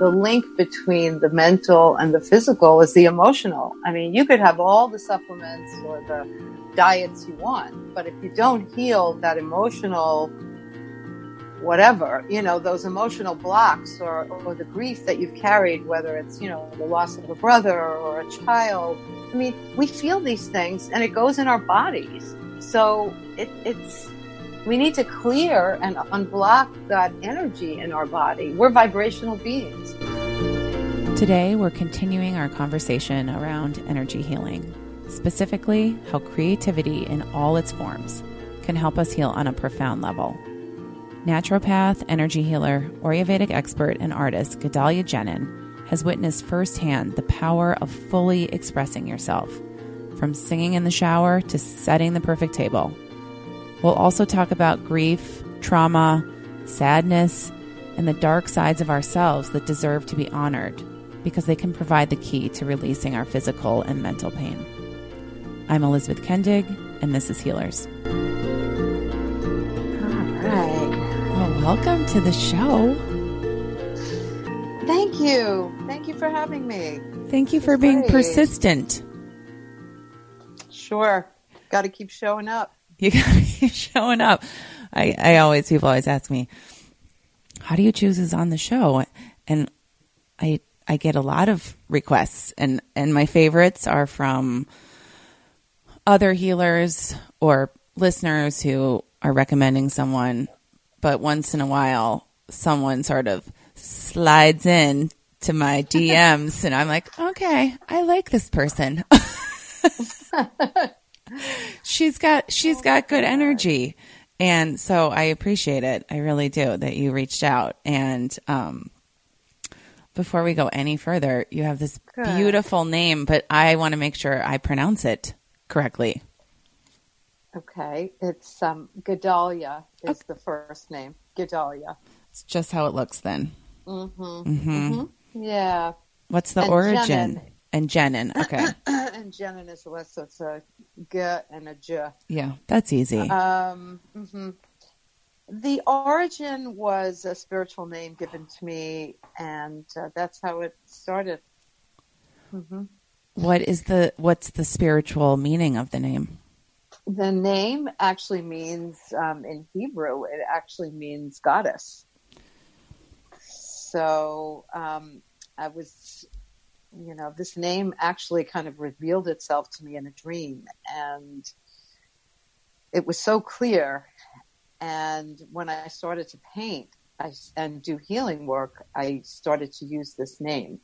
the link between the mental and the physical is the emotional. I mean, you could have all the supplements or the diets you want, but if you don't heal that emotional whatever, you know, those emotional blocks or, or the grief that you've carried, whether it's, you know, the loss of a brother or a child. I mean, we feel these things and it goes in our bodies. So it, it's, we need to clear and unblock that energy in our body. We're vibrational beings. Today, we're continuing our conversation around energy healing, specifically how creativity in all its forms can help us heal on a profound level. Naturopath, energy healer, Ayurvedic expert, and artist Gedalia Genin has witnessed firsthand the power of fully expressing yourself, from singing in the shower to setting the perfect table. We'll also talk about grief, trauma, sadness, and the dark sides of ourselves that deserve to be honored because they can provide the key to releasing our physical and mental pain. I'm Elizabeth Kendig, and this is Healers. All right. Well, welcome to the show. Thank you. Thank you for having me. Thank you for being great. persistent. Sure. Got to keep showing up. You got to keep showing up. I, I always, people always ask me, how do you choose who's on the show? And I, I get a lot of requests and, and my favorites are from other healers or listeners who are recommending someone, but once in a while, someone sort of slides in to my DMs and I'm like, okay, I like this person. she's got she's got good energy and so i appreciate it i really do that you reached out and um before we go any further you have this Good. beautiful name but i want to make sure i pronounce it correctly Okay. It's um, Gedalia is the first name. Gedalia. it's just how it looks then Mm-hmm. Yeah. what's the And origin Genin. And Genin. okay and Genin is less, so it's a G and a J. yeah that's easy Um, mhm. The origin was a spiritual name given to me, and uh, that's how it started. Mm-hmm. what is the what's the spiritual meaning of the name The name actually means, um, in Hebrew, it actually means goddess. So um, I was, you know, this name actually kind of revealed itself to me in a dream, and it was so clear. And when I started to paint I, and do healing work, I started to use this name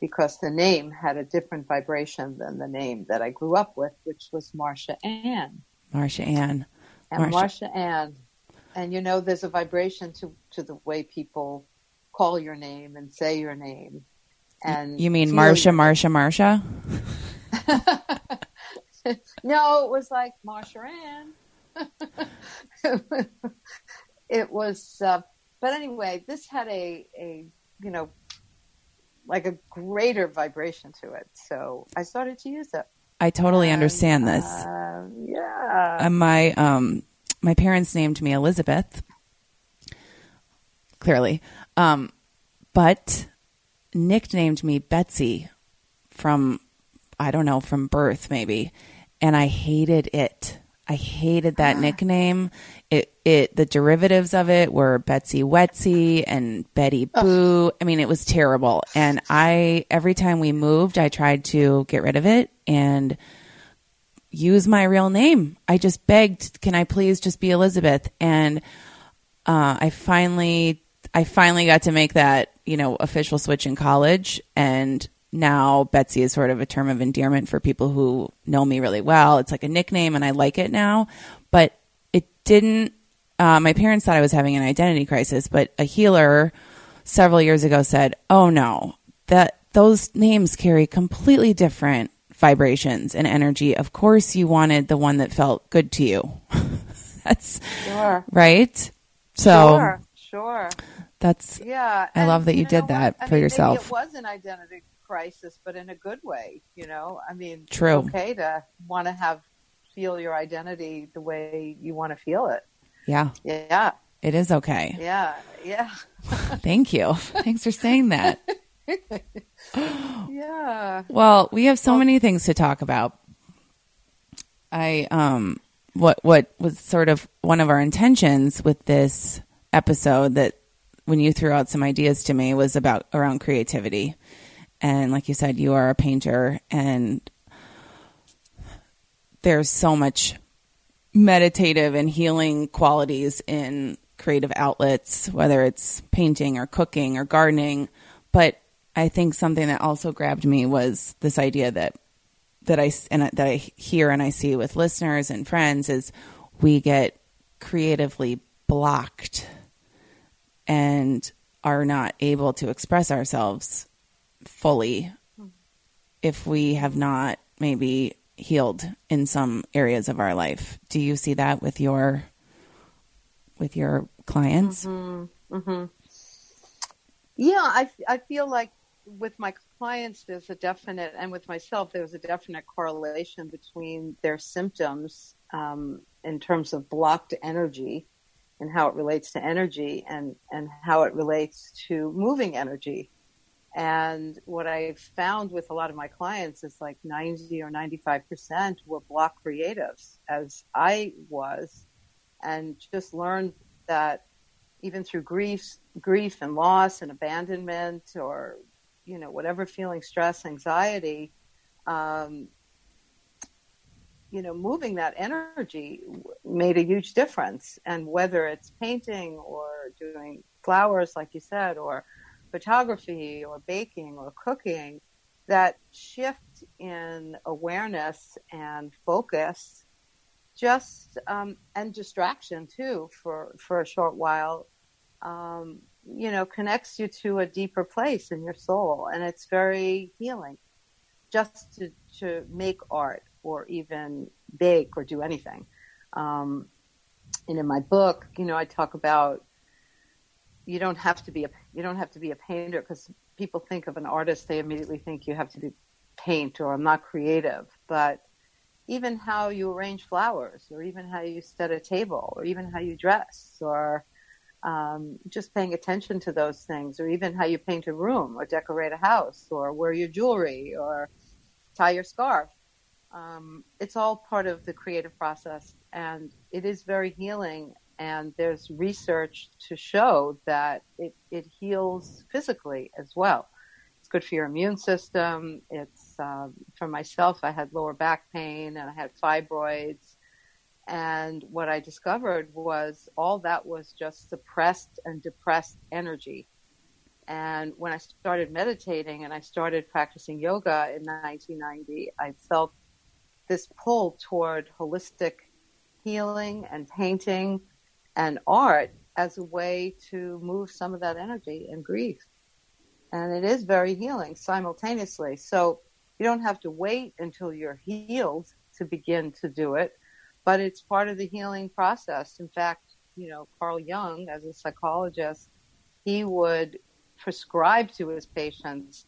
because the name had a different vibration than the name that I grew up with, which was Marcia Ann. Marcia Ann And Marcia- Marcia, Ann. And you know, there's a vibration to, to the way people call your name and say your name. And you mean Marcia Marcia Marcia no, it was like Marsha Ann. it was, uh, but anyway, this had a, a, you know, like a greater vibration to it. So I started to use it. I totally And, understand this Uh, yeah. Uh, my um my parents named me Elizabeth. Clearly. Um but nicknamed me Betsy from I don't know, from birth maybe. And I hated it. I hated that nickname. It it the derivatives of it were Betsy Wetsy and Betty Boo. I mean, it was terrible. And I every time we moved, I tried to get rid of it and use my real name. I just begged, can I please just be Elizabeth? And uh, I finally, I finally got to make that, you know, official switch in college. And now Betsy is sort of a term of endearment for people who know me really well. It's like a nickname and I like it now, but it didn't, uh, my parents thought I was having an identity crisis, but a healer several years ago said, oh no, that those names carry completely different vibrations and energy. Of course, you wanted the one that felt good to you. that's Sure. right. So sure. Sure. That's Yeah. I love that you know did that I for mean, yourself. It was an identity crisis, but in a good way. You know, I mean, it's True. okay to want to have feel your identity the way you want to feel it. yeah, Yeah. it is okay. Yeah. Yeah. Thank you. Thanks for saying that. yeah. Well, we have so many things to talk about. I um what what was sort of one of our intentions with this episode that when you threw out some ideas to me was about around creativity. And like you said, you are a painter and there's so much meditative and healing qualities in creative outlets, whether it's painting or cooking or gardening. But I think something that also grabbed me was this idea that that I and that I hear and I see with listeners and friends is we get creatively blocked and are not able to express ourselves fully if we have not maybe healed in some areas of our life. Do you see that with your with your clients? Mm-hmm. Mm-hmm. Yeah, I I feel like with my clients there's a definite and with myself there's a definite correlation between their symptoms um, in terms of blocked energy and how it relates to energy and and how it relates to moving energy. And what I've found with a lot of my clients is like 90 or 95% were block creatives, as I was, and just learned that even through grief, grief and loss and abandonment, or you know whatever feeling, stress, anxiety, um, you know, moving that energy made a huge difference. And whether it's painting or doing flowers, like you said, or photography or baking or cooking, that shift in awareness and focus just um, and distraction too for for a short while um, you know connects you to a deeper place in your soul and it's very healing just to to make art or even bake or do anything. Um, and in my book you know i talk about you don't have to be a you don't have to be a painter because people think of an artist they immediately think you have to be paint or I'm not creative. But even how you arrange flowers or even how you set a table or even how you dress or um, just paying attention to those things or even how you paint a room or decorate a house or wear your jewelry or tie your scarf um, it's all part of the creative process and it is very healing and there's research to show that it, it heals physically as well. It's good for your immune system. It's um, for myself. I had lower back pain and I had fibroids, and what I discovered was all that was just suppressed and depressed energy. And when I started meditating and I started practicing yoga in 1990, I felt this pull toward holistic healing and painting and art as a way to move some of that energy and grief. And it is very healing simultaneously. So you don't have to wait until you're healed to begin to do it, but it's part of the healing process. In fact, you know, Carl Jung, as a psychologist, he would prescribe to his patients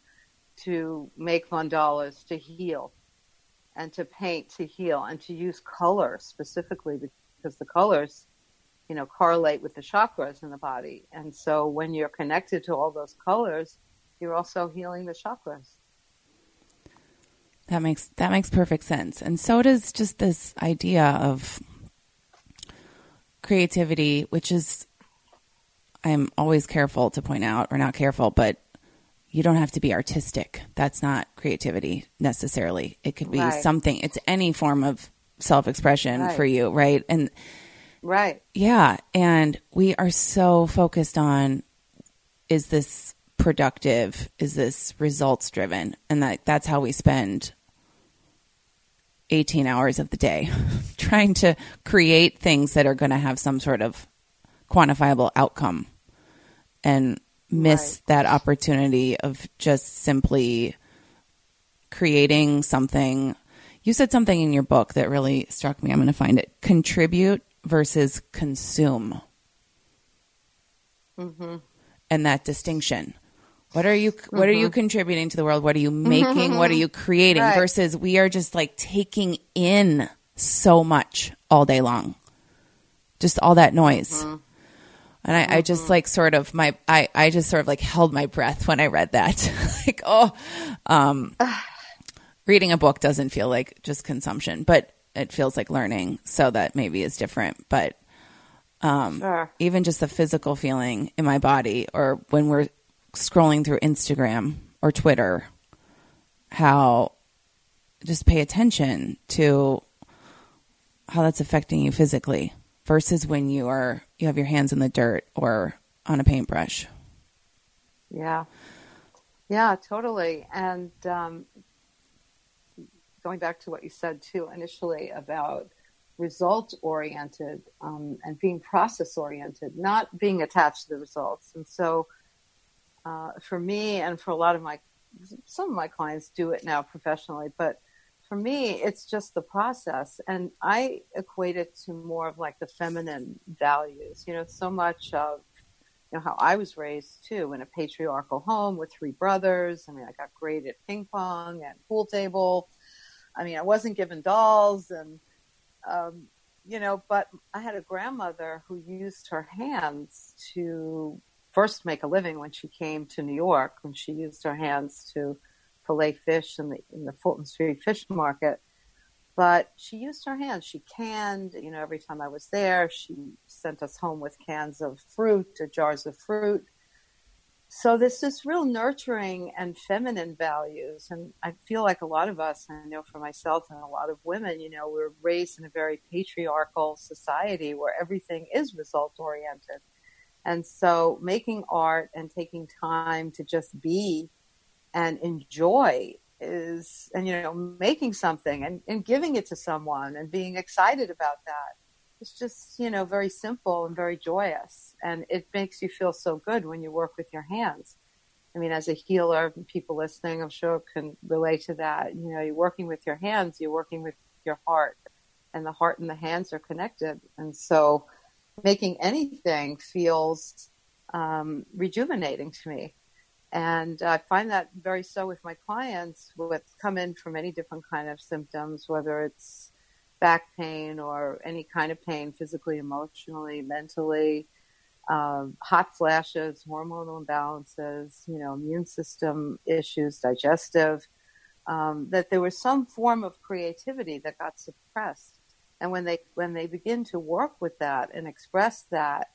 to make mandalas to heal and to paint to heal and to use color specifically because the colors you know, correlate with the chakras in the body. And so when you're connected to all those colors, you're also healing the chakras. That makes that makes perfect sense. And so does just this idea of creativity, which is I'm always careful to point out or not careful, but you don't have to be artistic. That's not creativity necessarily. It could be right. something. It's any form of self-expression right. for you, right? And Right. Yeah. And we are so focused on is this productive? Is this results driven? And that that's how we spend 18 hours of the day trying to create things that are going to have some sort of quantifiable outcome and miss right. that opportunity of just simply creating something. You said something in your book that really struck me. I'm going to find it. Contribute versus consume. Mm-hmm. And that distinction. What are you what mm-hmm. are you mm-hmm. contributing to the world? What are you making? What are you creating? Right. Versus we are just like taking in so much all day long. Just all that noise. Mm-hmm. And I, I just like sort of my I, I just sort of like held my breath when I read that. like, oh um reading a book doesn't feel like just consumption, but it feels like learning. So that maybe is different. But um Sure. even just the physical feeling in my body or when we're scrolling through Instagram or Twitter, how just pay attention to how that's affecting you physically versus when you are you have your hands in the dirt or on a paintbrush. Yeah. Yeah, totally. And um, going back to what you said too initially about result oriented um, and being process oriented, not being attached to the results. And so uh, for me and for a lot of my, some of my clients do it now professionally, but for me, it's just the process. And I equate it to more of like the feminine values. You know, so much of you know how I was raised too in a patriarchal home with three brothers. I mean, I got great at ping pong and pool table. I mean, I wasn't given dolls and um, you know, but I had a grandmother who used her hands to first make a living when she came to New York. When she used her hands to fillet fish in the in the Fulton Street Fish Market, but she used her hands. She canned, you know, every time I was there, she sent us home with cans of fruit or jars of fruit. So this real nurturing and feminine values. And I feel like a lot of us, and I know for myself and a lot of women, you know, we're raised in a very patriarchal society where everything is result oriented. And so making art and taking time to just be and enjoy is, and, you know, making something and, and giving it to someone and being excited about that. It's just you know very simple and very joyous. And it makes you feel so good when you work with your hands. I mean as a healer people listening i'm sure can relate to that. You know you're working with your hands you're working with your heart and the heart and the hands are connected. And so making anything feels um, rejuvenating to me and i find that very so with my clients with come in from many different kind of symptoms whether it's back pain or any kind of pain, physically, emotionally, mentally, um, hot flashes, hormonal imbalances, you know, immune system issues, digestive, um, that there was some form of creativity that got suppressed. And when they when they begin to work with that and express that,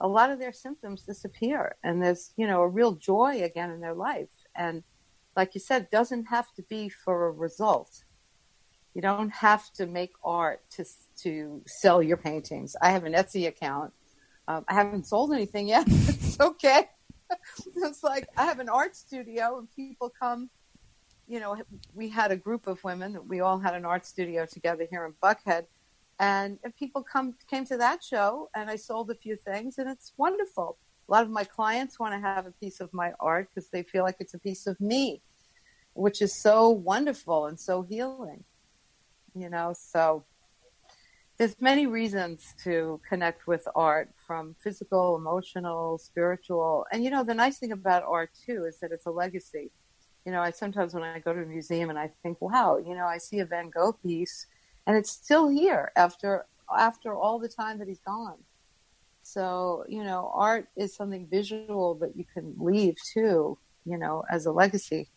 a lot of their symptoms disappear, and there's you know a real joy again in their life. And like you said, doesn't have to be for a result you don't have to make art to to sell your paintings. I have an Etsy account. Um, I haven't sold anything yet. it's okay. it's like I have an art studio, and people come. You know, we had a group of women. That we all had an art studio together here in Buckhead, and, and people come came to that show, and I sold a few things, and it's wonderful. A lot of my clients want to have a piece of my art because they feel like it's a piece of me, which is so wonderful and so healing you know? So there's many reasons to connect with art from physical emotional spiritual. And you know the nice thing about art too is that it's a legacy. You know i sometimes when i go to a museum and i think wow you know i see a van gogh piece and it's still here after after all the time that he's gone so you know art is something visual that you can leave too you know as a legacy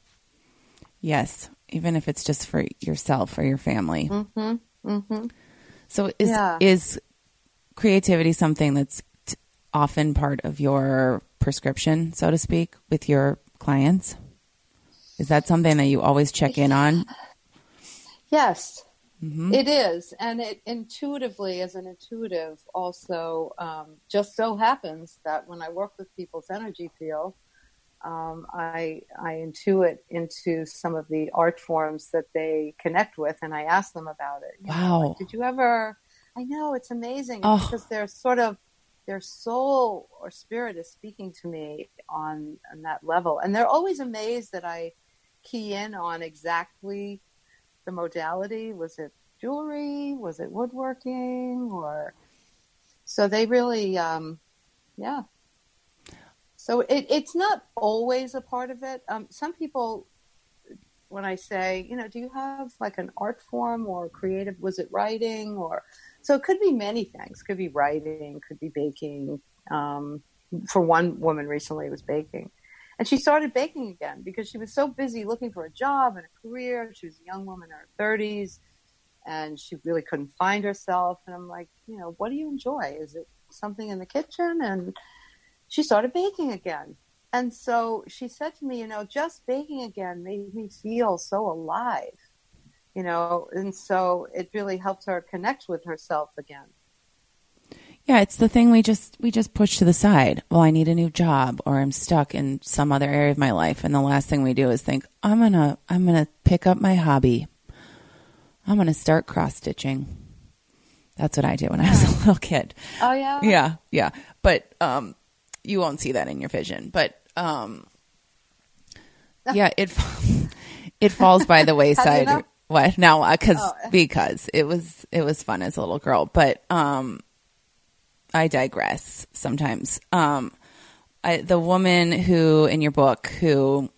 Yes, even if it's just for yourself or your family. mm-hmm. Mm-hmm. So is Yeah. is creativity something that's t- often part of your prescription, so to speak, with your clients? Is that something that you always check in on? Yes, Mhm. it is. And it intuitively, as an intuitive, also um, just so happens that when I work with people's energy field, um, I, I intuit into some of the art forms that they connect with and I ask them about it. You know, Wow. like, Did you ever? I know it's amazing Oh. because they're sort of their soul or spirit is speaking to me on, on that level. And they're always amazed that I key in on exactly the modality. Was it jewelry? Was it woodworking? Or so they really, um, yeah. So it, it's not always a part of it. Um, some people, when I say, you know, do you have like an art form or creative? Was it writing or So it could be many things. Could be writing, could be baking. Um, for one woman recently, it was baking. And she started baking again because she was so busy looking for a job and a career. She was a young woman in her 30s and she really couldn't find herself. And I'm like, you know, what do you enjoy? Is it something in the kitchen? And she started baking again. And so she said to me, you know, just baking again made me feel so alive, you know, and so it really helped her connect with herself again. Yeah, it's the thing we just we just push to the side. Well, I need a new job or I'm stuck in some other area of my life and the last thing we do is think, I'm going to I'm going to pick up my hobby. I'm going to start cross stitching. That's what I did when I was a little kid. Oh yeah. Yeah, yeah. But um you won't see that in your vision, but um yeah, it it falls by the wayside. What? No, cuz Oh. because it was it was fun as a little girl, but um I digress sometimes. Um, I, the woman who in your book who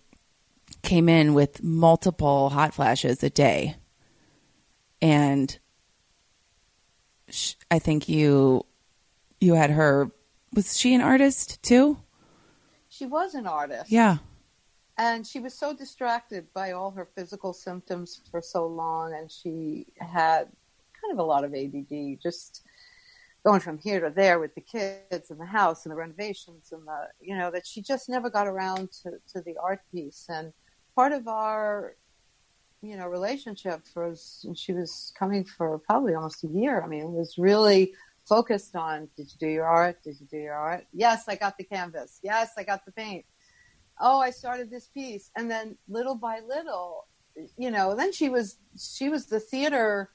came in with multiple hot flashes a day, and sh- I think you you had her. Was she an artist too? She was an artist. Yeah. And she was so distracted by all her physical symptoms for so long, and she had kind of a lot of ADD, just going from here to there with the kids and the house and the renovations and the, you know, that she just never got around to, to the art piece. And part of our, you know, relationship was, and she was coming for probably almost a year. I mean, it was really focused on, did you do your art? Did you do your art? Yes, I got the canvas. Yes, I got the paint oh, I started this piece. And then little by little, you know, then she was, she was the theater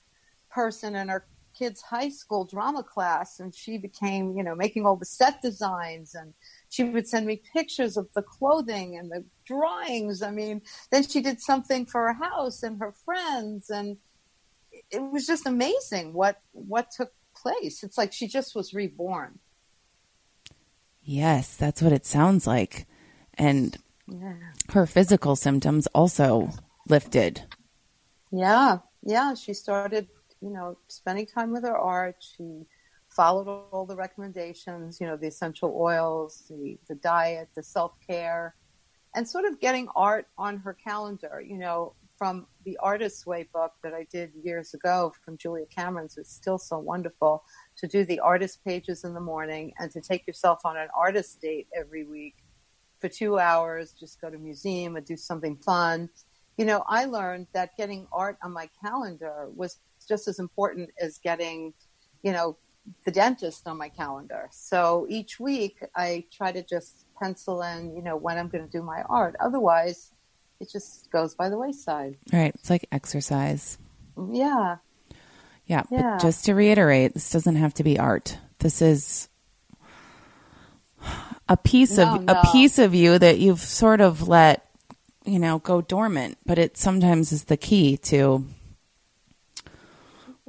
person in her kids' high school drama class. And she became, you know, making all the set designs and she would send me pictures of the clothing and the drawings. I mean, then she did something for her house and her friends. And it was just amazing what, what took place. It's like she just was reborn. Yes, that's what it sounds like. And Yeah. her physical symptoms also lifted. Yeah, yeah. She started, you know, spending time with her art. She followed all the recommendations, you know, the essential oils, the, the diet, the self care, and sort of getting art on her calendar, you know, from the Artist's Way book that I did years ago from Julia Cameron's. It's still so wonderful to do the artist pages in the morning and to take yourself on an artist date every week for two hours, just go to a museum and do something fun. You know, I learned that getting art on my calendar was just as important as getting, you know, the dentist on my calendar. So each week I try to just pencil in, you know, when I'm going to do my art. Otherwise, it just goes by the wayside. Right. It's like exercise. Yeah. Yeah, Yeah. But just to reiterate, this doesn't have to be art. This is a piece No, of no. a piece of you that you've sort of let, you know, go dormant, but it sometimes is the key to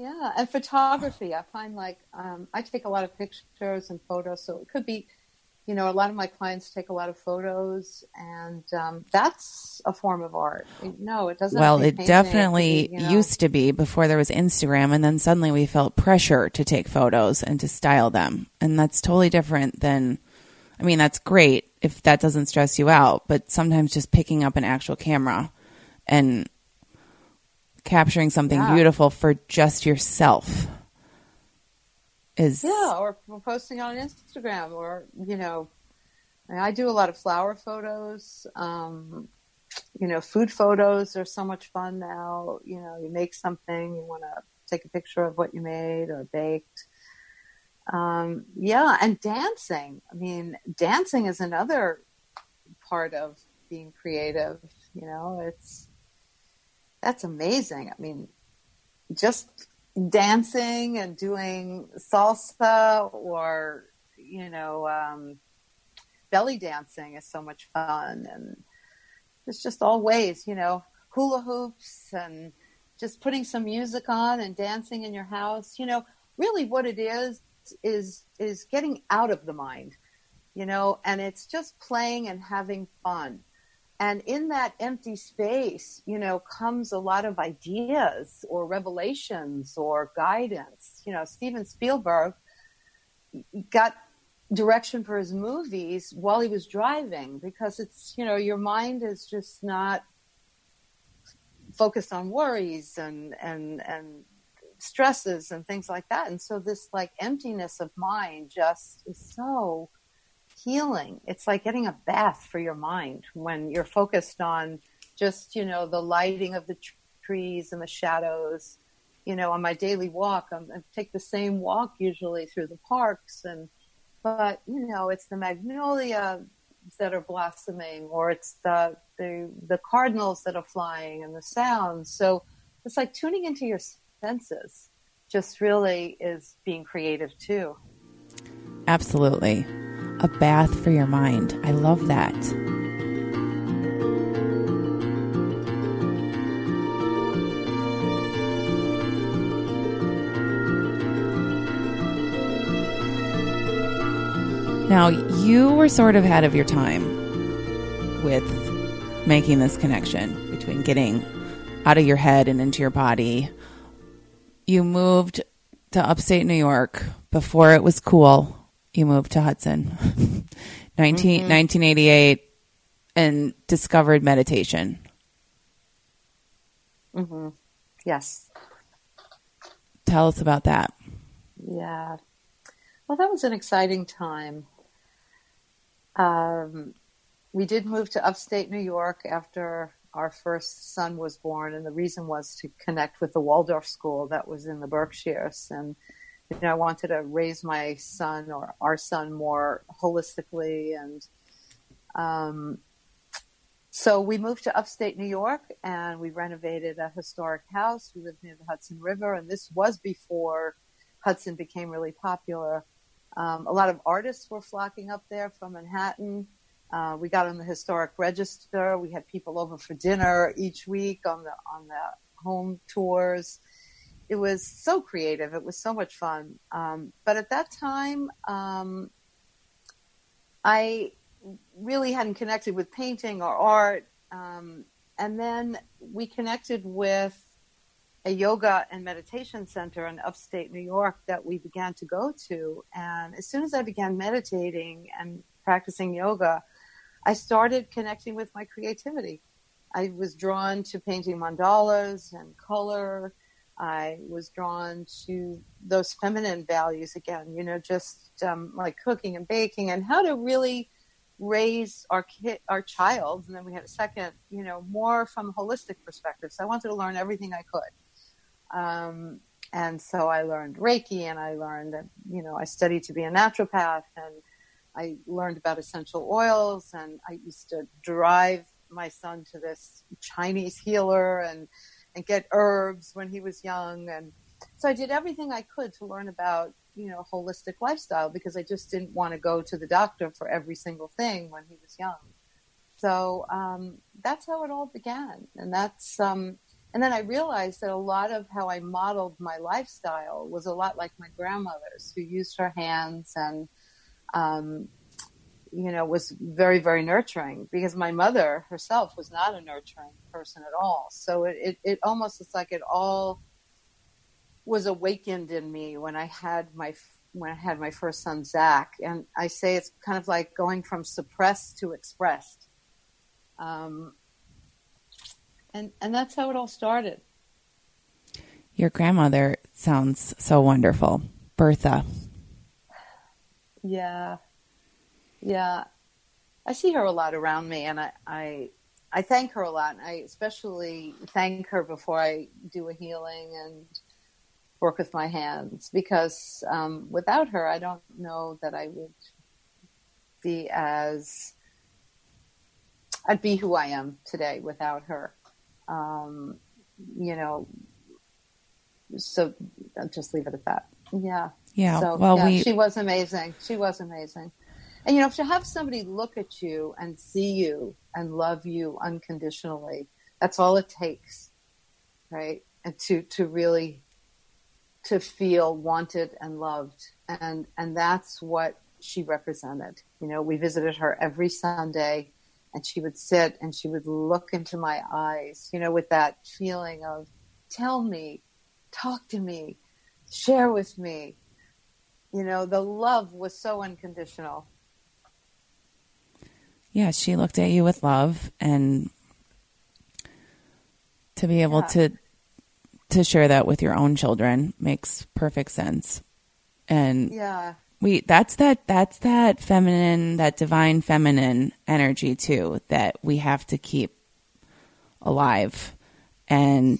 Yeah, and photography. I find like um, I take a lot of pictures and photos, so it could be, you know, a lot of my clients take a lot of photos, and um, that's a form of art. No, it doesn't. well, it definitely you know- used to be before there was Instagram and then suddenly we felt pressure to take photos and to style them. And that's totally different than I mean, that's great if that doesn't stress you out, but sometimes just picking up an actual camera and capturing something Yeah. beautiful for just yourself is Yeah, or posting on Instagram, or you know, I do a lot of flower photos. Um, you know, food photos are so much fun now. You know, you make something, you want to take a picture of what you made or baked. Um, yeah, and dancing. I mean, dancing is another part of being creative. You know, it's that's amazing. I mean, just dancing and doing salsa or you know um, belly dancing is so much fun. And it's just all ways you know hula hoops and just putting some music on and dancing in your house. You know really what it is is is getting out of the mind you know and it's just playing and having fun and in that empty space, you know, comes a lot of ideas or revelations or guidance. You know, Steven Spielberg got direction for his movies while he was driving because it's, you know, your mind is just not focused on worries and, and, and stresses and things like that. And so this like emptiness of mind just is so healing. It's like getting a bath for your mind when you're focused on just, you know, the lighting of the trees and the shadows. You know, on my daily walk, I'm, I take the same walk usually through the parks and, but, you know, it's the magnolia that are blossoming or it's the, the, the cardinals that are flying and the sounds. So it's like tuning into your senses just really is being creative too. Absolutely. A bath for your mind. I love that. Now, you were sort of ahead of your time with making this connection between getting out of your head and into your body. You moved to upstate New York before it was cool. You moved to Hudson, 19, mm-hmm. 1988, and discovered meditation. Mm-hmm. Yes. Tell us about that. Yeah. Well, that was an exciting time. Um, we did move to upstate New York after our first son was born, and the reason was to connect with the Waldorf school that was in the Berkshires. And you know, I wanted to raise my son or our son more holistically, and um, so we moved to upstate New York, and we renovated a historic house. We lived near the Hudson River, and this was before Hudson became really popular. Um, a lot of artists were flocking up there from Manhattan. Uh, we got on the historic register. We had people over for dinner each week on the on the home tours. It was so creative. It was so much fun. Um, but at that time, um, I really hadn't connected with painting or art. Um, and then we connected with a yoga and meditation center in upstate New York that we began to go to. And as soon as I began meditating and practicing yoga, I started connecting with my creativity. I was drawn to painting mandalas and color. I was drawn to those feminine values again, you know, just um, like cooking and baking and how to really raise our kid, our child. And then we had a second, you know, more from a holistic perspective. So I wanted to learn everything I could. Um, and so I learned Reiki and I learned that, you know, I studied to be a naturopath and I learned about essential oils and I used to drive my son to this Chinese healer and, and get herbs when he was young. And so I did everything I could to learn about, you know, holistic lifestyle because I just didn't want to go to the doctor for every single thing when he was young. So um, that's how it all began. And that's, um, and then I realized that a lot of how I modeled my lifestyle was a lot like my grandmother's, who used her hands and, um, you know, was very, very nurturing because my mother herself was not a nurturing person at all. So it, it, it almost, it's like it all was awakened in me when I had my, when I had my first son, Zach. And I say it's kind of like going from suppressed to expressed. Um, and and that's how it all started. Your grandmother sounds so wonderful, Bertha. Yeah, yeah. I see her a lot around me, and I, I, I thank her a lot. And I especially thank her before I do a healing and work with my hands because um, without her, I don't know that I would be as I'd be who I am today without her um, you know, so I'll just leave it at that. Yeah. Yeah. So, well, yeah, we... she was amazing. She was amazing. And you know, to have somebody look at you and see you and love you unconditionally, that's all it takes, right? And to to really to feel wanted and loved, and and that's what she represented. You know, we visited her every Sunday and she would sit and she would look into my eyes, you know, with that feeling of, tell me, talk to me, share with me. You know, the love was so unconditional. Yeah, she looked at you with love and to be able yeah. to to share that with your own children makes perfect sense. And yeah. We that's that that's that feminine, that divine feminine energy too that we have to keep alive. And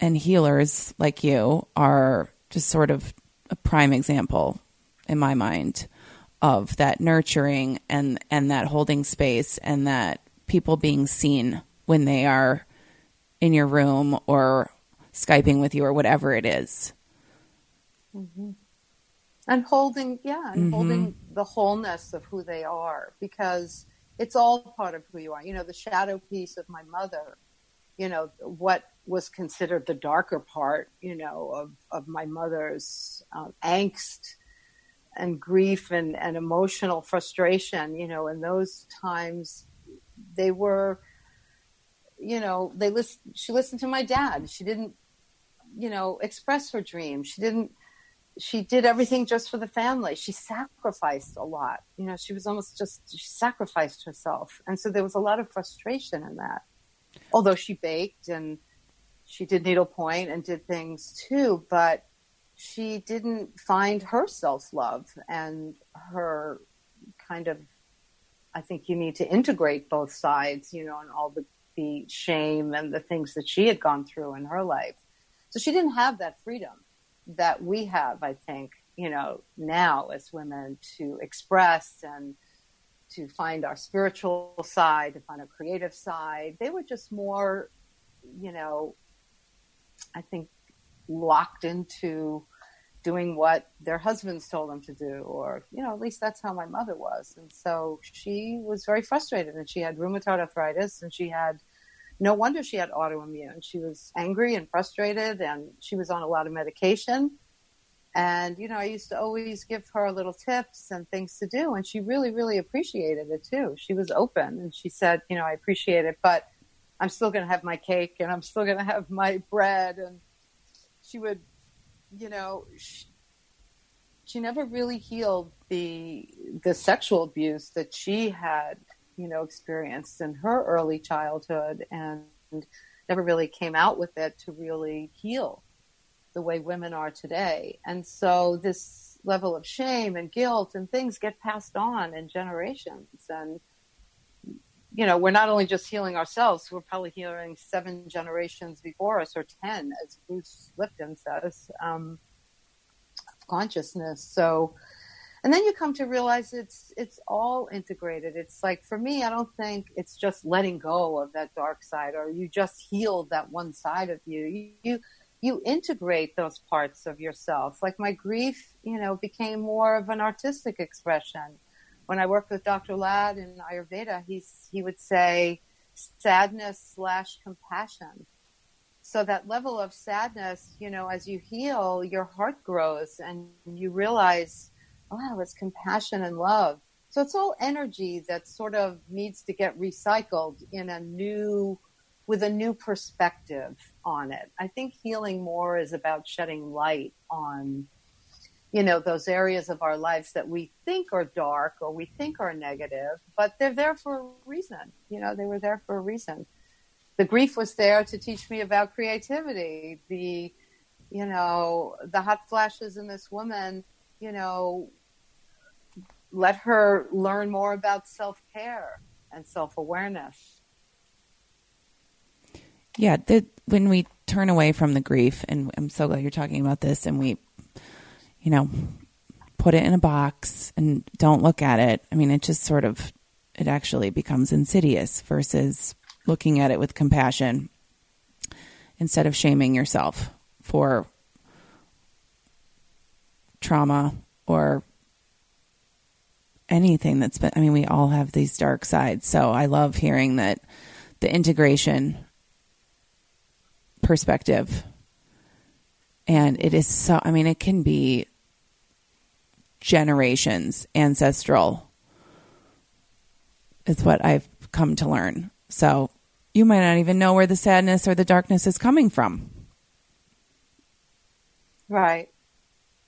and healers like you are just sort of a prime example in my mind of that nurturing and and that holding space and that people being seen when they are in your room or skyping with you or whatever it is. Mm-hmm. and holding yeah and mm-hmm. holding the wholeness of who they are because it's all part of who you are you know the shadow piece of my mother you know what was considered the darker part you know of, of my mother's uh, angst and grief and, and emotional frustration, you know, in those times they were, you know, they list, she listened to my dad. She didn't, you know, express her dream. She didn't, she did everything just for the family. She sacrificed a lot. You know, she was almost just, she sacrificed herself. And so there was a lot of frustration in that. Although she baked and she did needlepoint and did things too, but she didn't find her self love and her kind of I think you need to integrate both sides, you know, and all the, the shame and the things that she had gone through in her life. So she didn't have that freedom that we have, I think, you know, now as women to express and to find our spiritual side, to find our creative side. They were just more, you know, I think locked into doing what their husbands told them to do, or, you know, at least that's how my mother was. And so she was very frustrated and she had rheumatoid arthritis and she had, no wonder she had autoimmune. She was angry and frustrated and she was on a lot of medication. And, you know, I used to always give her little tips and things to do. And she really, really appreciated it too. She was open and she said, you know, I appreciate it, but I'm still going to have my cake and I'm still going to have my bread. And she would you know, she, she never really healed the the sexual abuse that she had, you know, experienced in her early childhood, and never really came out with it to really heal the way women are today. And so this level of shame and guilt and things get passed on in generations and you know, we're not only just healing ourselves, we're probably healing seven generations before us, or 10, as Bruce Lipton says, um, consciousness. So, and then you come to realize it's, it's all integrated. It's like, for me, I don't think it's just letting go of that dark side or you just heal that one side of you. You, you, you integrate those parts of yourself. Like my grief, you know, became more of an artistic expression when I worked with Dr. Lad in Ayurveda, he's, he would say sadness slash compassion. So that level of sadness, you know, as you heal, your heart grows and you realize, wow, it's compassion and love. So it's all energy that sort of needs to get recycled in a new, with a new perspective on it. I think healing more is about shedding light on you know, those areas of our lives that we think are dark or we think are negative, but they're there for a reason. You know, they were there for a reason. The grief was there to teach me about creativity. The, you know, the hot flashes in this woman, you know, let her learn more about self care and self awareness. Yeah, the, when we turn away from the grief, and I'm so glad you're talking about this, and we you know, put it in a box and don't look at it. I mean, it just sort of, it actually becomes insidious versus looking at it with compassion instead of shaming yourself for trauma or anything that's been, I mean, we all have these dark sides. So I love hearing that the integration perspective and it is so i mean it can be generations ancestral is what I've come to learn. So you might not even know where the sadness or the darkness is coming from. Right.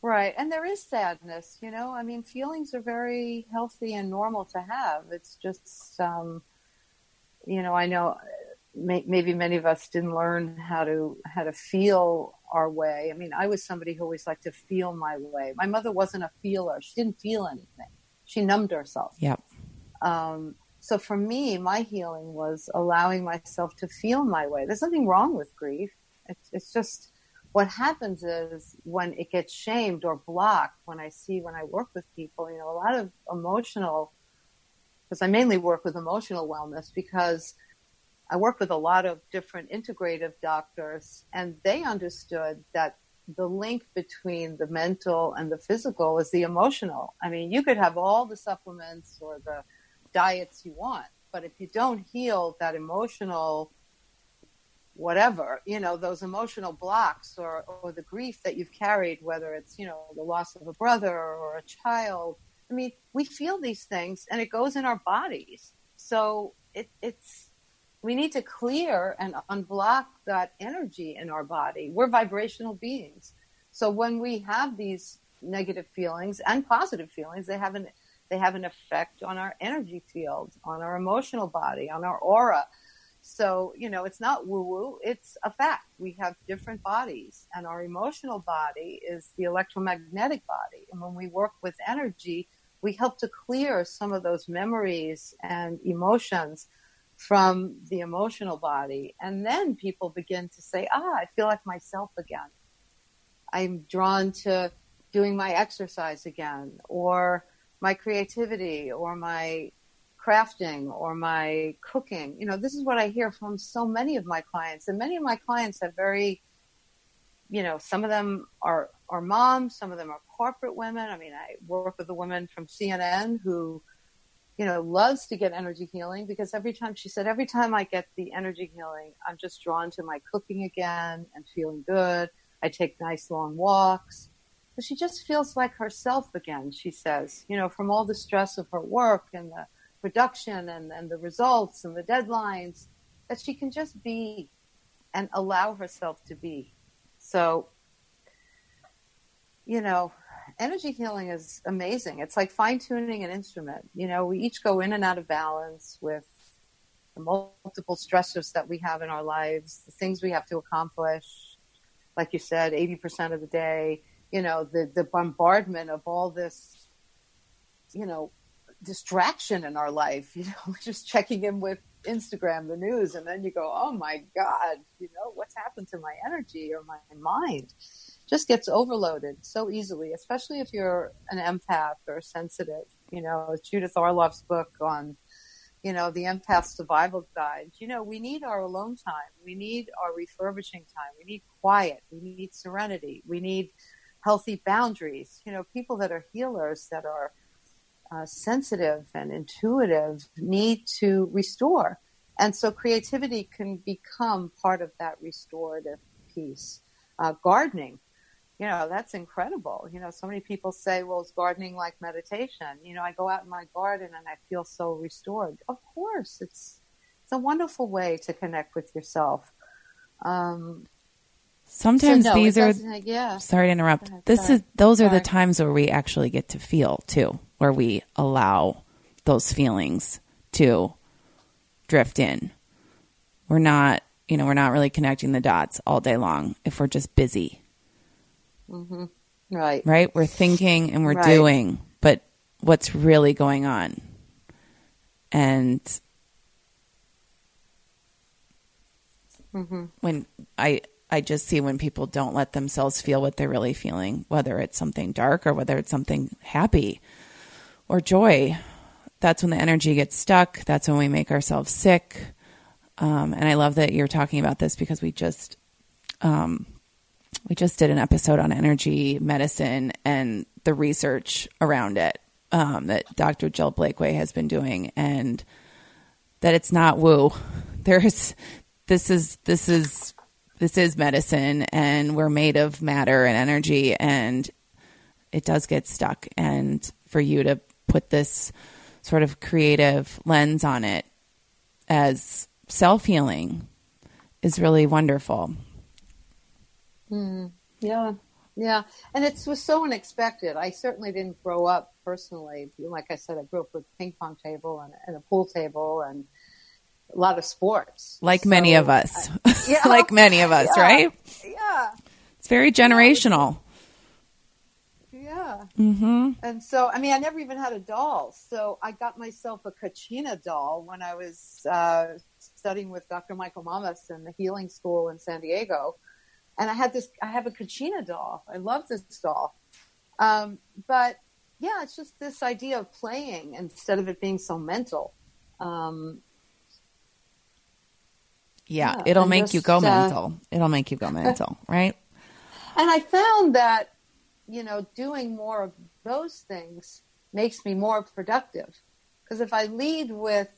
Right. And there is sadness, you know. I mean, feelings are very healthy and normal to have. It's just, um, you know, I know may, maybe many of us didn't learn how to how to feel our way. I mean, I was somebody who always liked to feel my way. My mother wasn't a feeler; she didn't feel anything. She numbed herself. Yep. Um, so for me, my healing was allowing myself to feel my way. There's nothing wrong with grief. It's, it's just what happens is when it gets shamed or blocked. When I see when I work with people, you know, a lot of emotional because I mainly work with emotional wellness because I work with a lot of different integrative doctors, and they understood that the link between the mental and the physical is the emotional. I mean, you could have all the supplements or the diets you want, but if you don't heal that emotional whatever, you know, those emotional blocks or, or the grief that you've carried, whether it's, you know, the loss of a brother or a child. I mean, we feel these things and it goes in our bodies. So it, it's, we need to clear and unblock that energy in our body. We're vibrational beings. So when we have these negative feelings and positive feelings, they have an they have an effect on our energy field, on our emotional body, on our aura. So, you know, it's not woo woo, it's a fact. We have different bodies, and our emotional body is the electromagnetic body. And when we work with energy, we help to clear some of those memories and emotions from the emotional body. And then people begin to say, ah, I feel like myself again. I'm drawn to doing my exercise again, or my creativity, or my crafting, or my cooking. You know, this is what I hear from so many of my clients. And many of my clients have very, you know, some of them are, are moms, some of them are corporate women. I mean, I work with a woman from CNN who you know, loves to get energy healing because every time she said, every time I get the energy healing, I'm just drawn to my cooking again and feeling good. I take nice long walks. But she just feels like herself again, she says, you know, from all the stress of her work and the production and, and the results and the deadlines, that she can just be and allow herself to be. So, you know, energy healing is amazing. It's like fine tuning an instrument. You know, we each go in and out of balance with the multiple stressors that we have in our lives, the things we have to accomplish. Like you said, 80% of the day, you know, the, the bombardment of all this, you know, distraction in our life, you know, just checking in with Instagram, the news, and then you go, oh my God, you know, what's happened to my energy or my mind? Just gets overloaded so easily, especially if you're an empath or sensitive. You know, Judith Orloff's book on, you know, the empath survival guide. You know, we need our alone time. We need our refurbishing time. We need quiet. We need serenity. We need healthy boundaries. You know, people that are healers, that are uh, sensitive and intuitive, need to restore. And so creativity can become part of that restorative piece. Uh, gardening you know, that's incredible. You know, so many people say, well, is gardening like meditation? You know, I go out in my garden and I feel so restored. Of course, it's, it's a wonderful way to connect with yourself. Um, Sometimes so no, these are, yeah. sorry to interrupt. Ahead, this sorry. is, those are the times where we actually get to feel too, where we allow those feelings to drift in. We're not, you know, we're not really connecting the dots all day long if we're just busy. Mm-hmm. Right. right? We're thinking and we're Right. doing, but what's really going on? And Mm-hmm. when I I just see when people don't let themselves feel what they're really feeling, whether it's something dark or whether it's something happy or joy, that's when the energy gets stuck. That's when we make ourselves sick. Um, and I love that you're talking about this because we just um, we just did an episode on energy medicine and the research around it um, that Dr. Jill Blakeway has been doing, and that it's not woo. There's this is this is this is medicine, and we're made of matter and energy, and it does get stuck. And for you to put this sort of creative lens on it as self healing is really wonderful. Mm, yeah, yeah, and it was so unexpected. I certainly didn't grow up personally. Like I said, I grew up with a ping pong table and, and a pool table and a lot of sports. Like so, many of us. I, yeah, like many of us, yeah, right? Yeah. It's very generational. Yeah. Mm-hmm. And so, I mean, I never even had a doll. So I got myself a Kachina doll when I was uh, studying with Dr. Michael Mamas in the healing school in San Diego. And I had this, I have a Kachina doll. I love this doll. Um, but yeah, it's just this idea of playing instead of it being so mental. Um, yeah, yeah, it'll make just, you go uh, mental. It'll make you go mental, right? And I found that you know, doing more of those things makes me more productive. Because if I lead with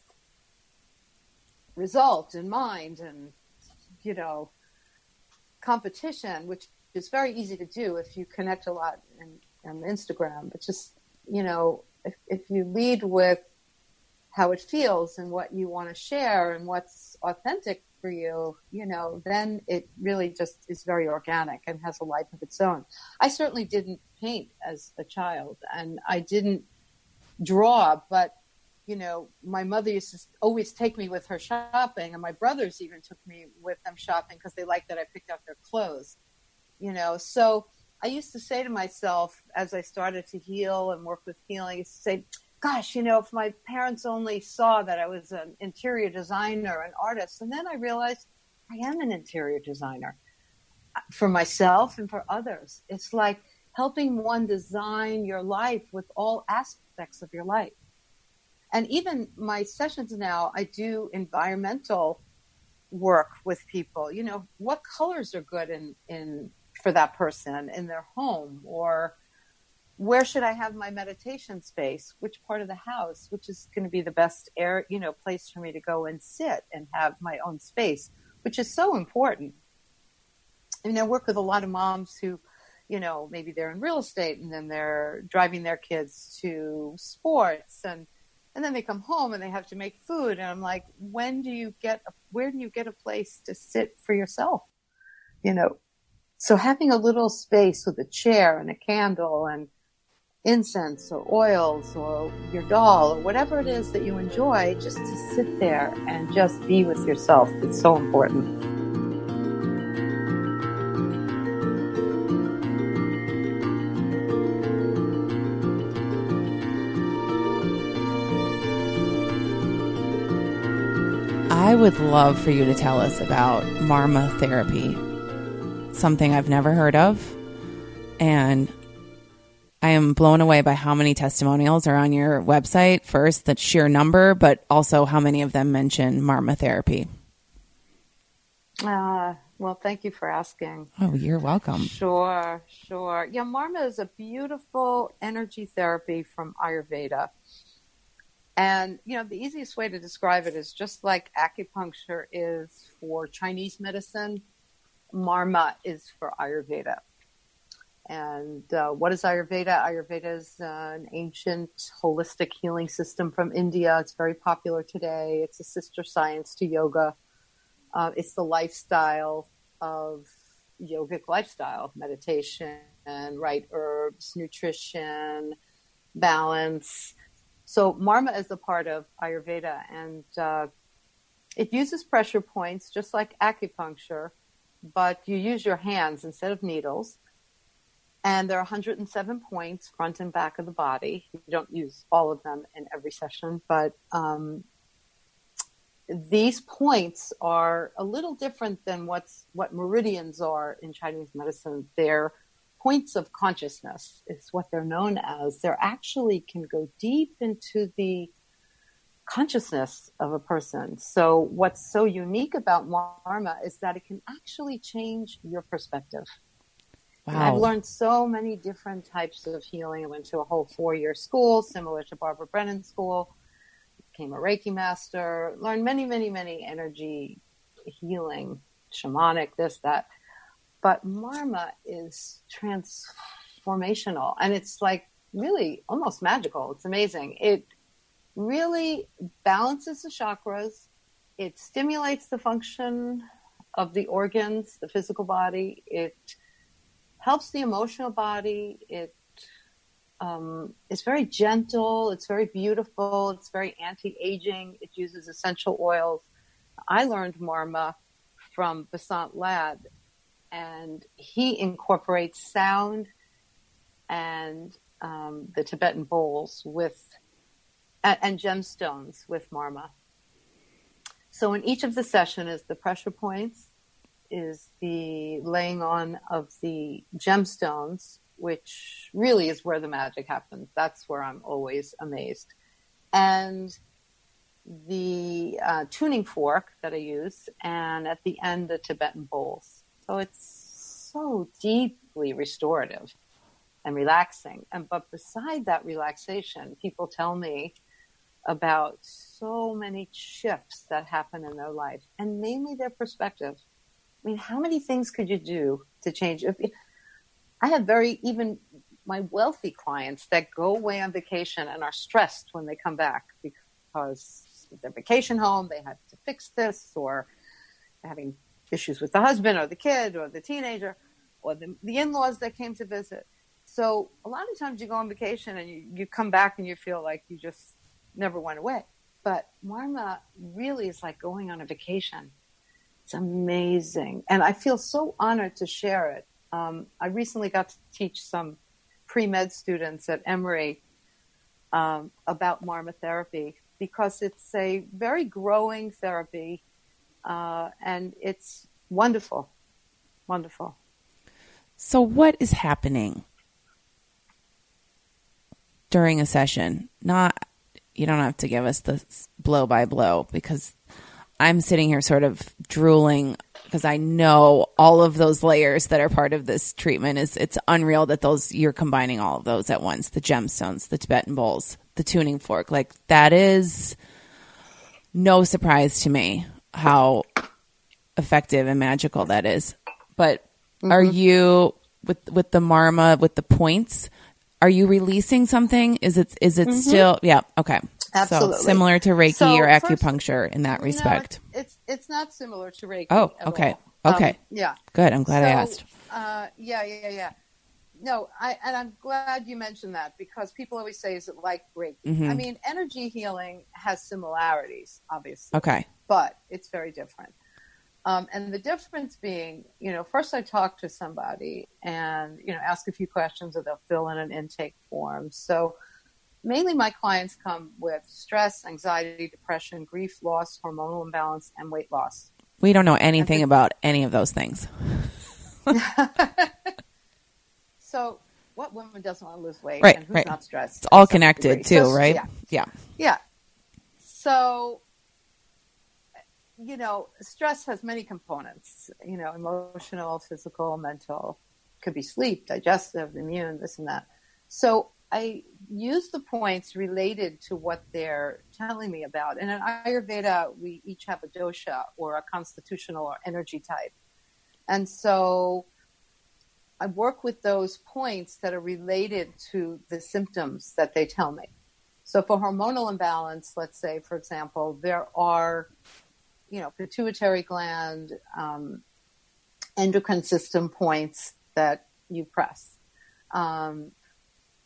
result in mind and, you know, competition, which is very easy to do if you connect a lot in, on Instagram, but just, you know, if, if you lead with how it feels and what you want to share and what's authentic for you, you know, then it really just is very organic and has a life of its own. I certainly didn't paint as a child and I didn't draw, but you know, my mother used to always take me with her shopping, and my brothers even took me with them shopping because they liked that I picked out their clothes. You know, so I used to say to myself as I started to heal and work with healing, I used to say, gosh, you know, if my parents only saw that I was an interior designer, an artist, and then I realized I am an interior designer uh, for myself and for others. It's like helping one design your life with all aspects of your life. And even my sessions now, I do environmental work with people. You know, what colors are good in, in for that person in their home or where should I have my meditation space? Which part of the house? Which is going to be the best air, you know, place for me to go and sit and have my own space, which is so important. I mean, I work with a lot of moms who, you know, maybe they're in real estate and then they're driving their kids to sports and and then they come home and they have to make food and I'm like, when do you get a, where do you get a place to sit for yourself? You know, so having a little space with a chair and a candle and incense or oils or your doll or whatever it is that you enjoy, just to sit there and just be with yourself. It's so important. Would love for you to tell us about Marma therapy, something I've never heard of. And I am blown away by how many testimonials are on your website. First, the sheer number, but also how many of them mention Marma therapy. Uh, well, thank you for asking. Oh, you're welcome. Sure, sure. Yeah, Marma is a beautiful energy therapy from Ayurveda. And, you know, the easiest way to describe it is just like acupuncture is for Chinese medicine, Marma is for Ayurveda. And uh, what is Ayurveda? Ayurveda is uh, an ancient holistic healing system from India. It's very popular today. It's a sister science to yoga. Uh, it's the lifestyle of yogic lifestyle, meditation, and right herbs, nutrition, balance. So Marma is a part of Ayurveda, and uh, it uses pressure points just like acupuncture, but you use your hands instead of needles and there are 107 points front and back of the body. You don't use all of them in every session, but um, these points are a little different than what's what meridians are in Chinese medicine. They're points of consciousness is what they're known as. They actually can go deep into the consciousness of a person. So what's so unique about Marma is that it can actually change your perspective. Wow. I've learned so many different types of healing. I went to a whole four year school, similar to Barbara Brennan School, became a Reiki master, learned many, many, many energy healing, shamanic, this, that. But Marma is transformational and it's like really almost magical. It's amazing. It really balances the chakras. It stimulates the function of the organs, the physical body. It helps the emotional body. It um, it's very gentle. It's very beautiful. It's very anti-aging. It uses essential oils. I learned Marma from Vasant Lad, and he incorporates sound and um, the Tibetan bowls with and, and gemstones with Marma. So in each of the session is the pressure points, is the laying on of the gemstones, which really is where the magic happens. That's where I'm always amazed. And the uh, tuning fork that I use, and at the end, the Tibetan bowls. So it's so deeply restorative and relaxing. And but beside that relaxation, people tell me about so many shifts that happen in their life, and mainly their perspective. I mean, how many things could you do to change? I have very even my wealthy clients that go away on vacation and are stressed when they come back because their vacation home they had to fix this or having issues with the husband or the kid or the teenager or the, the in-laws that came to visit so a lot of times you go on vacation and you, you come back and you feel like you just never went away. But Marma really is like going on a vacation. It's amazing. And I feel so honored to share it. Um, I recently got to teach some pre med students at Emory um, about Marma therapy because it's a very growing therapy uh, and it's wonderful. Wonderful. So, what is happening during a session? Not you don't have to give us the blow by blow because I'm sitting here sort of drooling because I know all of those layers that are part of this treatment is it's unreal that those you're combining all of those at once the gemstones the Tibetan bowls the tuning fork like that is no surprise to me how effective and magical that is but mm-hmm. are you with with the marma with the points are you releasing something? Is it is it mm-hmm. still yeah, okay. Absolutely. So similar to Reiki so or acupuncture first, in that respect. No, it's it's not similar to Reiki. Oh, okay. All. Okay. Um, yeah. Good. I'm glad so, I asked. Uh, yeah, yeah, yeah. No, I and I'm glad you mentioned that because people always say, "Is it like Reiki?" Mm-hmm. I mean, energy healing has similarities, obviously. Okay. But it's very different. Um, and the difference being, you know, first I talk to somebody and, you know, ask a few questions or they'll fill in an intake form. So mainly my clients come with stress, anxiety, depression, grief, loss, hormonal imbalance, and weight loss. We don't know anything about any of those things. so what woman doesn't want to lose weight right, and who's right. not stressed? It's all connected too, so, right? Yeah. yeah. Yeah. So you know, stress has many components, you know, emotional, physical, mental, could be sleep, digestive, immune, this and that. So I use the points related to what they're telling me about. And in Ayurveda, we each have a dosha or a constitutional or energy type. And so I work with those points that are related to the symptoms that they tell me. So for hormonal imbalance, let's say, for example, there are you know, pituitary gland, um, endocrine system points that you press. Um,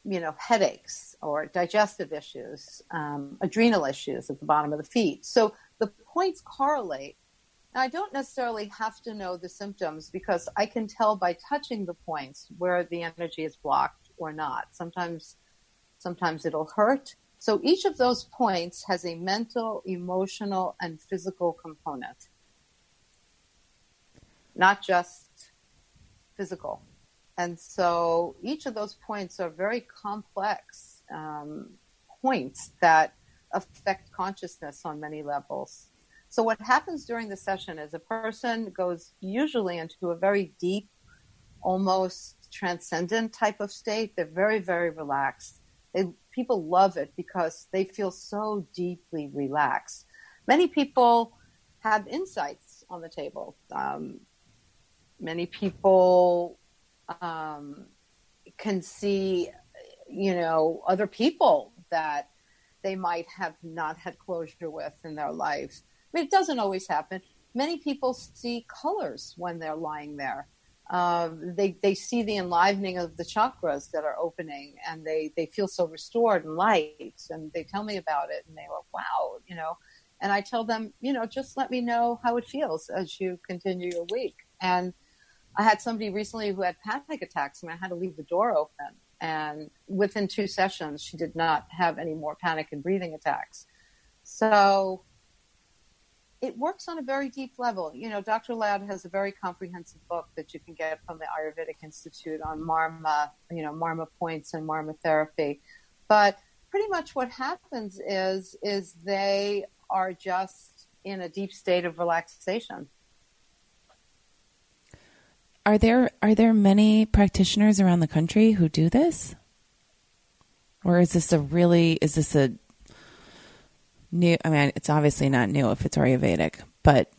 you know, headaches or digestive issues, um, adrenal issues at the bottom of the feet. So the points correlate. I don't necessarily have to know the symptoms because I can tell by touching the points where the energy is blocked or not. Sometimes, sometimes it'll hurt. So each of those points has a mental, emotional, and physical component, not just physical. And so each of those points are very complex um, points that affect consciousness on many levels. So what happens during the session is a person goes usually into a very deep, almost transcendent type of state. They're very, very relaxed. They people love it because they feel so deeply relaxed. Many people have insights on the table. Um, many people um, can see, you know, other people that they might have not had closure with in their lives. I mean, it doesn't always happen. Many people see colors when they're lying there. Uh, they they see the enlivening of the chakras that are opening, and they they feel so restored and light. And they tell me about it, and they go, "Wow," you know. And I tell them, you know, just let me know how it feels as you continue your week. And I had somebody recently who had panic attacks, and I had to leave the door open. And within two sessions, she did not have any more panic and breathing attacks. So it works on a very deep level. You know, Dr. Lad has a very comprehensive book that you can get from the Ayurvedic Institute on Marma, you know, Marma points and Marma therapy. But pretty much what happens is is they are just in a deep state of relaxation. Are there are there many practitioners around the country who do this? Or is this a really is this a new. I mean, it's obviously not new if it's Ayurvedic, but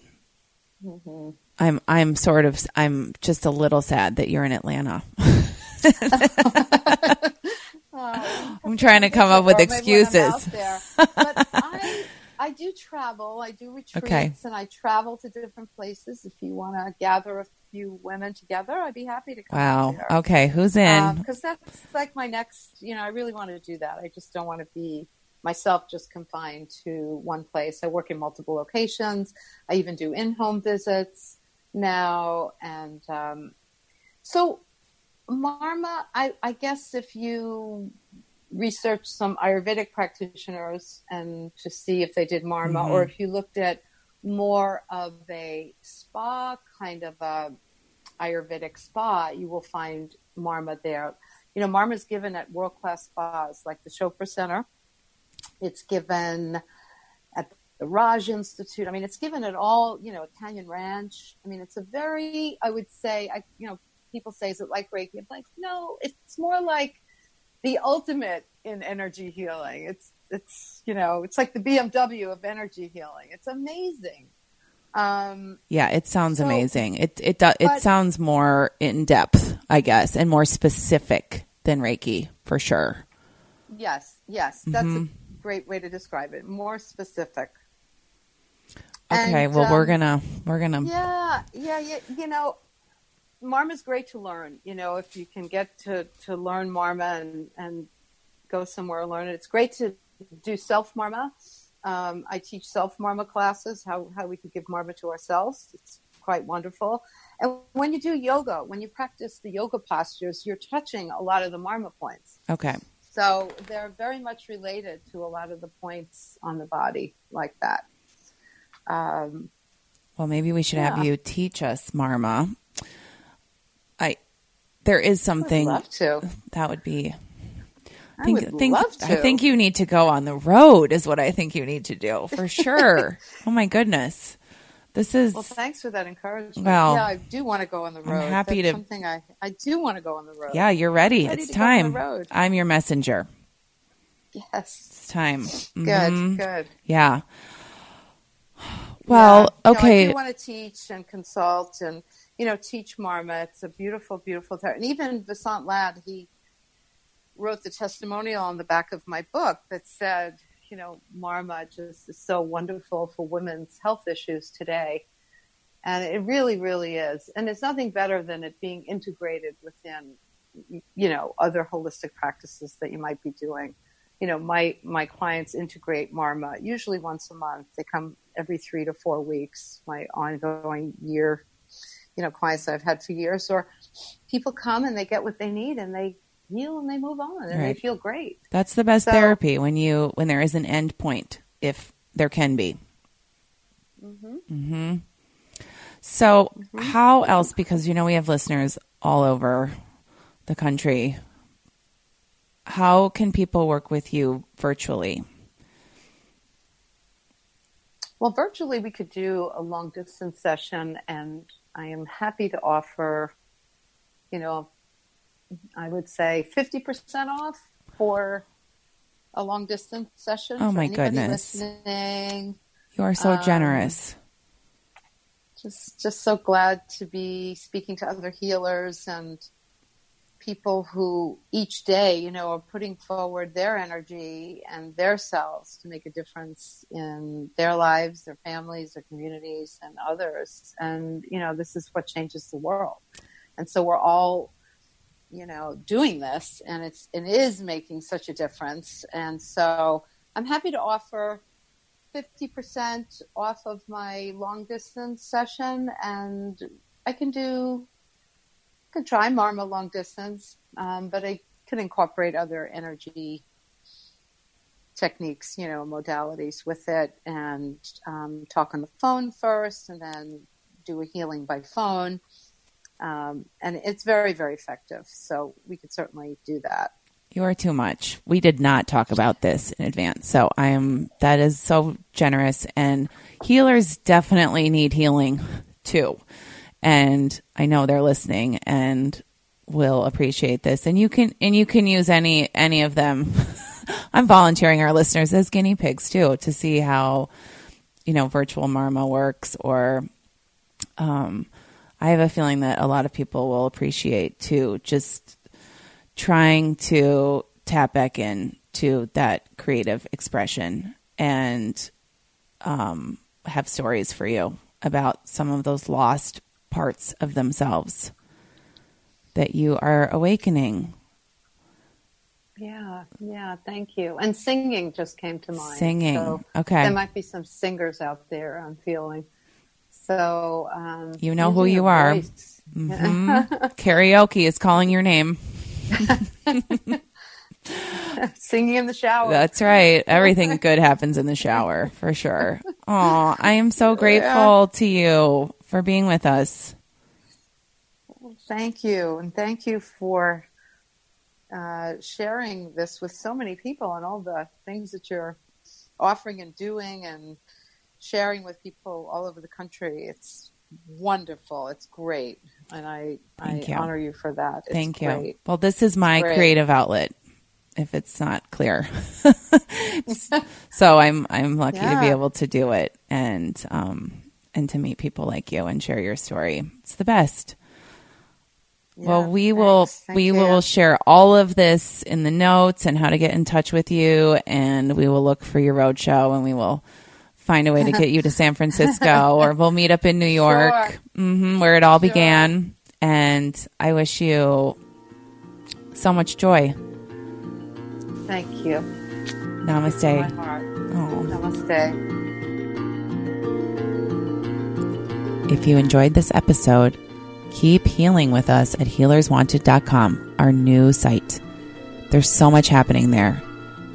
mm-hmm. I'm I'm sort of I'm just a little sad that you're in Atlanta. I'm trying to come up with excuses. but I, I do travel. I do retreats, okay. and I travel to different places. If you want to gather a few women together, I'd be happy to come. Wow. Okay, who's in? Because um, that's like my next. You know, I really want to do that. I just don't want to be myself just confined to one place. I work in multiple locations. I even do in home visits now. And um, so, Marma, I, I, guess if you research some Ayurvedic practitioners and to see if they did Marma, mm-hmm. or if you looked at more of a spa kind of a Ayurvedic spa, you will find Marma there. You know, Marma is given at world class spas like the Chopra Center it's given at the Raj Institute. I mean, it's given at all, you know, Canyon Ranch. I mean, it's a very, I would say, I, you know, people say, is it like Reiki? I'm like, no, it's more like the ultimate in energy healing. It's, it's, you know, it's like the BMW of energy healing. It's amazing. Um, yeah, it sounds so, amazing. It, it, it, it sounds more in depth, I guess, and more specific than Reiki for sure. Yes, yes, that's mm-hmm great way to describe it. More specific. Okay, and, well, um, we're gonna we're gonna. Yeah, yeah, yeah. You know, Marma is great to learn. You know, if you can get to to learn Marma and and go somewhere and learn it, it's great to do self Marma. Um, I teach self Marma classes, how how we could give Marma to ourselves. It's quite wonderful. And when you do yoga, when you practice the yoga postures, you're touching a lot of the Marma points. Okay. So they're very much related to a lot of the points on the body like that. Um, well, maybe we should yeah. have you teach us, Marma. I there is something I love to. that would be. I think, would think, love to. I think you need to go on the road. Is what I think you need to do for sure. oh my goodness. This is well. Thanks for that encouragement. Well, yeah, I do want to go on the road. I'm happy That's to. Something I I do want to go on the road. Yeah, you're ready. ready it's time. road. I'm your messenger. Yes, it's time. Good, mm-hmm. good. Yeah. Well, yeah. okay. I do want to teach and consult and you know teach Marma. It's a beautiful, beautiful. Tar- and even Vasant Lad, he wrote the testimonial on the back of my book that said you know, Marma just is so wonderful for women's health issues today. And it really, really is. And it's nothing better than it being integrated within, you know, other holistic practices that you might be doing. You know, my, my clients integrate Marma usually once a month. They come every three to four weeks, my ongoing year, you know, clients that I've had for years, or people come and they get what they need and they heal and they move on and right. they feel great. That's the best so, therapy when you when there is an end point, if there can be. Mm-hmm. Mm-hmm. So, mm-hmm. how else? Because you know we have listeners all over the country. How can people work with you virtually? Well, virtually we could do a long distance session, and I am happy to offer, you know, I would say 50% off for a long distance session. Oh my goodness. Listening. You are so um, generous. Just, just so glad to be speaking to other healers and people who each day, you know, are putting forward their energy and their selves to make a difference in their lives, their families, their communities, and others. And, you know, this is what changes the world. And so we're all, you know, doing this and it's, it is making such a difference. And so I'm happy to offer 50% off of my long distance session and I can do could try Marma long distance, um, but I could incorporate other energy techniques, you know, modalities with it, and um, talk on the phone first, and then do a healing by phone. Um, and it's very, very effective. So we could certainly do that. You are too much. We did not talk about this in advance. So I am, that is so generous. And healers definitely need healing too and I know they're listening and will appreciate this. And you can and you can use any any of them. I'm volunteering our listeners as guinea pigs too to see how you know virtual Marma works or um I have a feeling that a lot of people will appreciate too just trying to tap back in to that creative expression and um, have stories for you about some of those lost parts of themselves that you are awakening. Yeah, yeah, thank you. And singing just came to mind. Singing, so okay. There might be some singers out there. I'm feeling. So um, you know who you are. Mm-hmm. Karaoke is calling your name. Singing in the shower. That's right. Everything good happens in the shower for sure. Oh, I am so grateful yeah. to you for being with us. Well, thank you. And thank you for uh, sharing this with so many people and all the things that you're offering and doing and sharing with people all over the country. It's wonderful. It's great. And I, I you. honor you for that. It's Thank great. you. Well, this is my creative outlet if it's not clear. so I'm I'm lucky yeah. to be able to do it and um and to meet people like you and share your story. It's the best. Yeah, well, we thanks. will Thank we you. will share all of this in the notes and how to get in touch with you and we will look for your roadshow and we will find a way to get you to San Francisco or we'll meet up in New York sure. mm-hmm, where it all sure. began and I wish you so much joy. Thank you. Namaste. Oh. Namaste. If you enjoyed this episode, keep healing with us at healerswanted.com, our new site. There's so much happening there.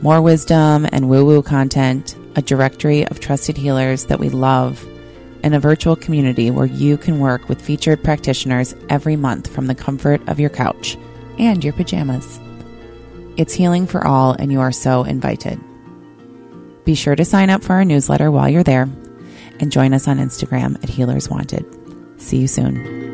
More wisdom and woo woo content, a directory of trusted healers that we love, and a virtual community where you can work with featured practitioners every month from the comfort of your couch and your pajamas. It's healing for all, and you are so invited. Be sure to sign up for our newsletter while you're there and join us on Instagram at Healers Wanted. See you soon.